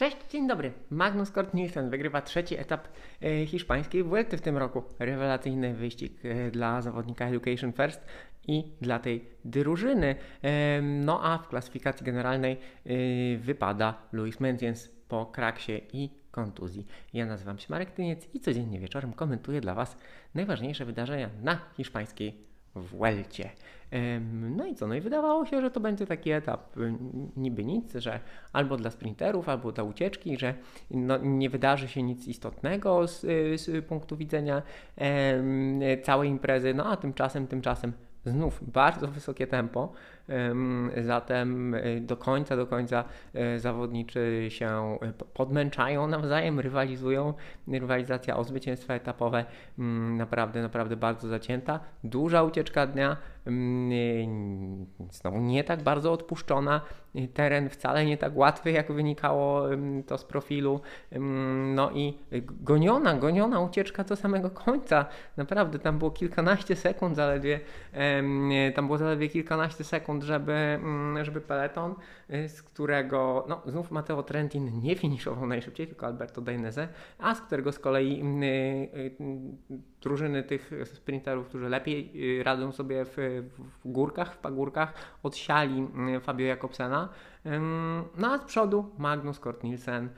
Cześć, dzień dobry. Magnus Kort Nielsen wygrywa trzeci etap e, hiszpańskiej Vuelty w tym roku. Rewelacyjny wyścig e, dla zawodnika Education First i dla tej drużyny. E, no a w klasyfikacji generalnej wypada Luis Menciens po kraksie i kontuzji. Ja nazywam się Marek Tyniec i codziennie wieczorem komentuję dla Was najważniejsze wydarzenia na hiszpańskiej w Welcie. No i co? No i wydawało się, że to będzie taki etap y, niby nic, że albo dla sprinterów, albo dla ucieczki, że no nie wydarzy się nic istotnego z, z punktu widzenia całej imprezy, no a tymczasem, tymczasem znów bardzo wysokie tempo, zatem y, do końca, do końca y, zawodniczy się podmęczają nawzajem, rywalizują. Rywalizacja o zwycięstwa etapowe mm, naprawdę, naprawdę bardzo zacięta. Duża ucieczka dnia, mm, znowu nie tak bardzo odpuszczona, teren wcale nie tak łatwy, jak wynikało to z profilu. No i goniona, goniona ucieczka do samego końca. Naprawdę tam było kilkanaście sekund zaledwie, tam było zaledwie kilkanaście sekund, żeby, mm, żeby peleton, y, z którego, no znów Matteo Trentin nie finiszował najszybciej, tylko Alberto Dainese, a z którego z kolei mm, y, y, drużyny tych sprinterów, którzy lepiej radzą sobie w, w górkach, w pagórkach, odsiali Fabio Jakobsena. No a z przodu Magnus Kort Nielsen,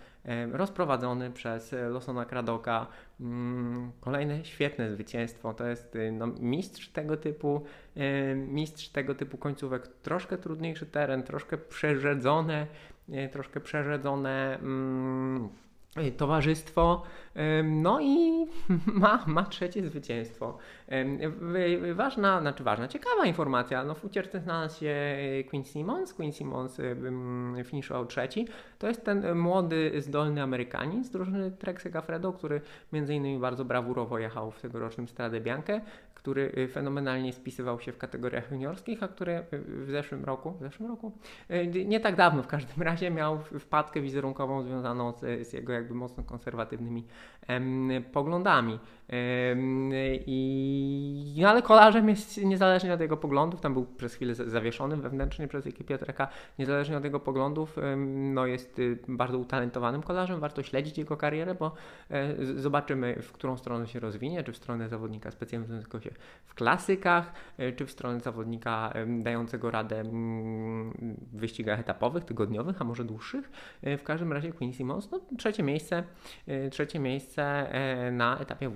rozprowadzony przez Losona Kradoka. Kolejne świetne zwycięstwo. To jest no, mistrz tego typu, mistrz tego typu końcówek. Troszkę trudniejszy teren, troszkę przerzedzone, troszkę przerzedzone towarzystwo. No i ma, ma trzecie zwycięstwo. Ważna, znaczy ważna, ciekawa informacja. No w ucieczce znalazł się Queen Simmons. Queen Simmons finiszował trzeci. To jest ten młody, zdolny Amerykanin z drużyny Trek Segafredo, który między innymi bardzo brawurowo jechał w tegorocznym Stradę Biankę, który y, fenomenalnie spisywał się w kategoriach juniorskich, a który y, w zeszłym roku, w zeszłym roku? Y, nie tak dawno w każdym razie miał wpadkę wizerunkową związaną z, z jego jakby mocno konserwatywnymi poglądami. I, no ale kolarzem jest niezależnie od jego poglądów, tam był przez chwilę zawieszony wewnętrznie przez ekipę Treka, niezależnie od jego poglądów, no jest y, bardzo utalentowanym kolarzem, warto śledzić jego karierę, bo e, zobaczymy w którą stronę się rozwinie, czy w stronę zawodnika specjalizującego się w klasykach, e, czy w stronę zawodnika dającego radę w wyścigach etapowych, tygodniowych, a może dłuższych. E, w każdym razie Quincy Mons, no, trzecie miejsce, trzecie miejsce na etapie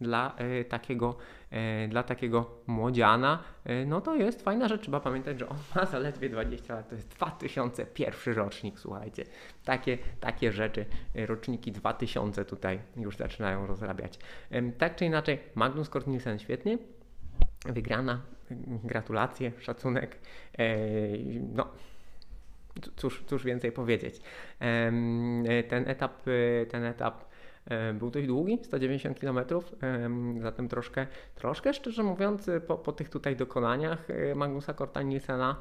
Dla e, takiego, e, dla takiego młodziana, e, no to jest fajna rzecz. Trzeba pamiętać, że on ma zaledwie 20 lat, to jest 2001 rocznik, słuchajcie. Takie, takie rzeczy, roczniki 2000 tutaj już zaczynają rozrabiać. Tak czy inaczej, Magnus Kort Nielsen świetnie, wygrana, gratulacje, szacunek, no cóż, cóż więcej powiedzieć. Ten etap, ten etap był dość długi, 190 km, zatem troszkę, troszkę szczerze mówiąc, po, po tych tutaj dokonaniach e, Magnusa Korta Nielsena,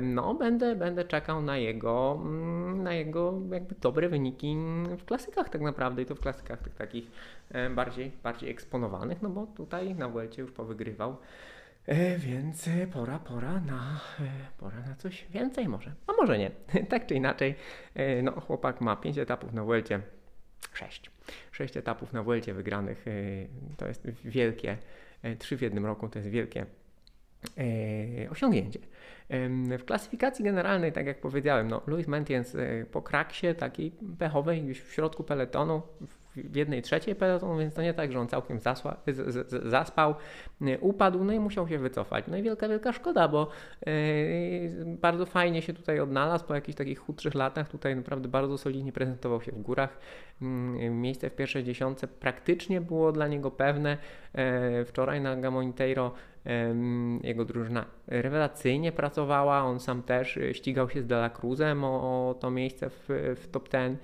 no będę, będę czekał na jego, mm, na jego jakby dobre wyniki w klasykach tak naprawdę i to w klasykach tych takich bardziej, bardziej eksponowanych, no bo tutaj na Vuelcie już powygrywał. E, więc pora, pora na, pora na coś więcej może. A może nie. tak czy inaczej, no chłopak ma 5 etapów na Vuelcie, 6. 6 etapów na Vuelcie wygranych y, to jest wielkie, y, trzy w jednym roku to jest wielkie y, osiągnięcie. W klasyfikacji generalnej, tak jak powiedziałem, no, Louis Mentiens po kraksie takiej pechowej gdzieś w środku peletonu, w jednej trzeciej pelotonu, więc to nie tak, że on całkiem zasła, z, z, zaspał, y, upadł, no i musiał się wycofać. No i wielka, wielka szkoda, bo yy, bardzo fajnie się tutaj odnalazł po jakichś takich chudszych latach. Tutaj naprawdę bardzo solidnie prezentował się w górach. Yy, miejsce w pierwszej dziesiątce praktycznie było dla niego pewne. Yy, wczoraj na Gamoniteiro jego drużyna rewelacyjnie pracowała, on sam też ścigał się z Dela Cruzem o, o to miejsce w, w top 10.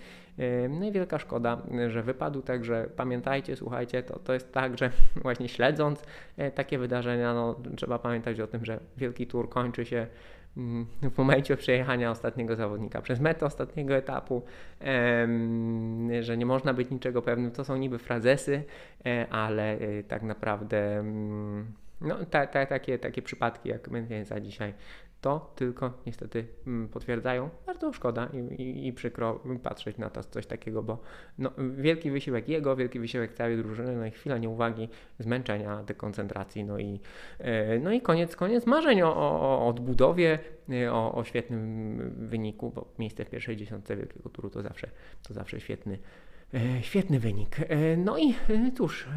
No i wielka szkoda, że wypadł, także pamiętajcie, słuchajcie, to, to jest tak, że właśnie śledząc e, takie wydarzenia, no, trzeba pamiętać o tym, że wielki tour kończy się mm, w momencie przejechania ostatniego zawodnika przez metę ostatniego etapu, że nie można być niczego pewnym. To są niby frazesy, e, ale e, tak naprawdę mm, no, ta, ta, takie, takie przypadki jak Mendienza dzisiaj to tylko niestety mm, potwierdzają. Bardzo szkoda i, i, i przykro patrzeć na to coś takiego, bo no, wielki wysiłek jego, wielki wysiłek całej drużyny, no i chwila nieuwagi, zmęczenia, dekoncentracji, no i, e, no i koniec, koniec marzeń o, o, o odbudowie, e, o, o świetnym wyniku, bo miejsce w pierwszej dziesiątce wielkiego turu to zawsze, to zawsze świetny, e, świetny wynik. No i cóż,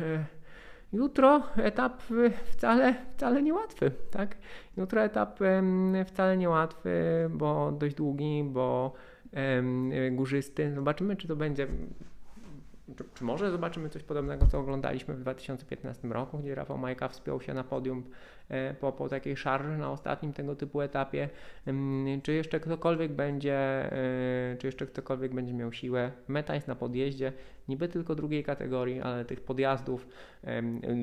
Jutro etap wcale, wcale niełatwy, tak? Jutro etap wcale niełatwy, bo dość długi, bo górzysty. Zobaczymy, czy to będzie czy, czy, może zobaczymy coś podobnego, co oglądaliśmy w 2015 roku, gdzie Rafał Majka wspiął się na podium e, po, po takiej szarży na ostatnim tego typu etapie. Czy jeszcze ktokolwiek będzie, e, czy jeszcze ktokolwiek będzie miał siłę? Meta jest na podjeździe, niby tylko drugiej kategorii, ale tych podjazdów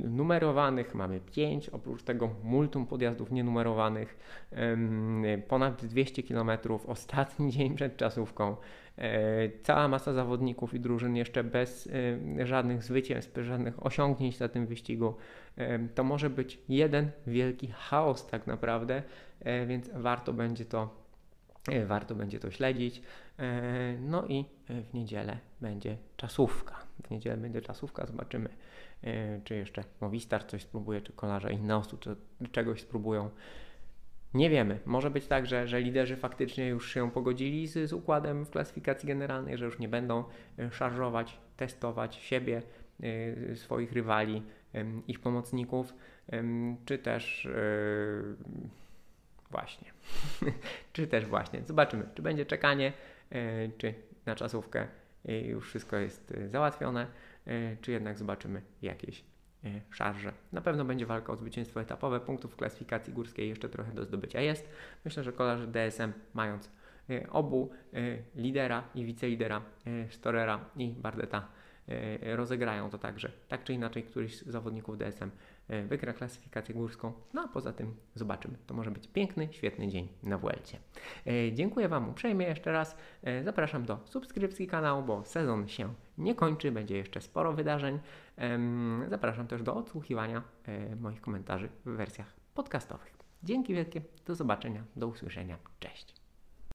numerowanych mamy 5, oprócz tego multum podjazdów nienumerowanych, ponad 200 km, ostatni dzień przed czasówką. E, cała masa zawodników i drużyn jeszcze bez e, żadnych zwycięstw, żadnych osiągnięć na tym wyścigu. E, to może być jeden wielki chaos tak naprawdę, więc warto będzie to warto będzie to śledzić. No i w niedzielę będzie czasówka. W niedzielę będzie czasówka, zobaczymy, czy jeszcze Movistar coś spróbuje, czy kolarze Inneosu czy czegoś spróbują. Nie wiemy. Może być tak, że, że liderzy faktycznie już się pogodzili z, z układem w klasyfikacji generalnej, że już nie będą e, szarżować, testować siebie, swoich rywali, ich pomocników, czy też właśnie, czy też właśnie. Zobaczymy, czy będzie czekanie, czy na czasówkę już wszystko jest załatwione, czy jednak zobaczymy jakieś E, szarże. Na pewno będzie walka o zwycięstwo etapowe. Punktów w klasyfikacji górskiej jeszcze trochę do zdobycia jest. Myślę, że kolarze DSM mając e, obu e, lidera i wicelidera Storera i Bardeta rozegrają to także. Tak czy inaczej któryś z zawodników DSM E, wygra klasyfikację górską. No a poza tym zobaczymy. To może być piękny, świetny dzień na Vuelcie. E, dziękuję Wam uprzejmie jeszcze raz. E, zapraszam do subskrypcji kanału, bo sezon się nie kończy, będzie jeszcze sporo wydarzeń. Zapraszam też do odsłuchiwania moich komentarzy w wersjach podcastowych. Dzięki wielkie, do zobaczenia, do usłyszenia. Cześć.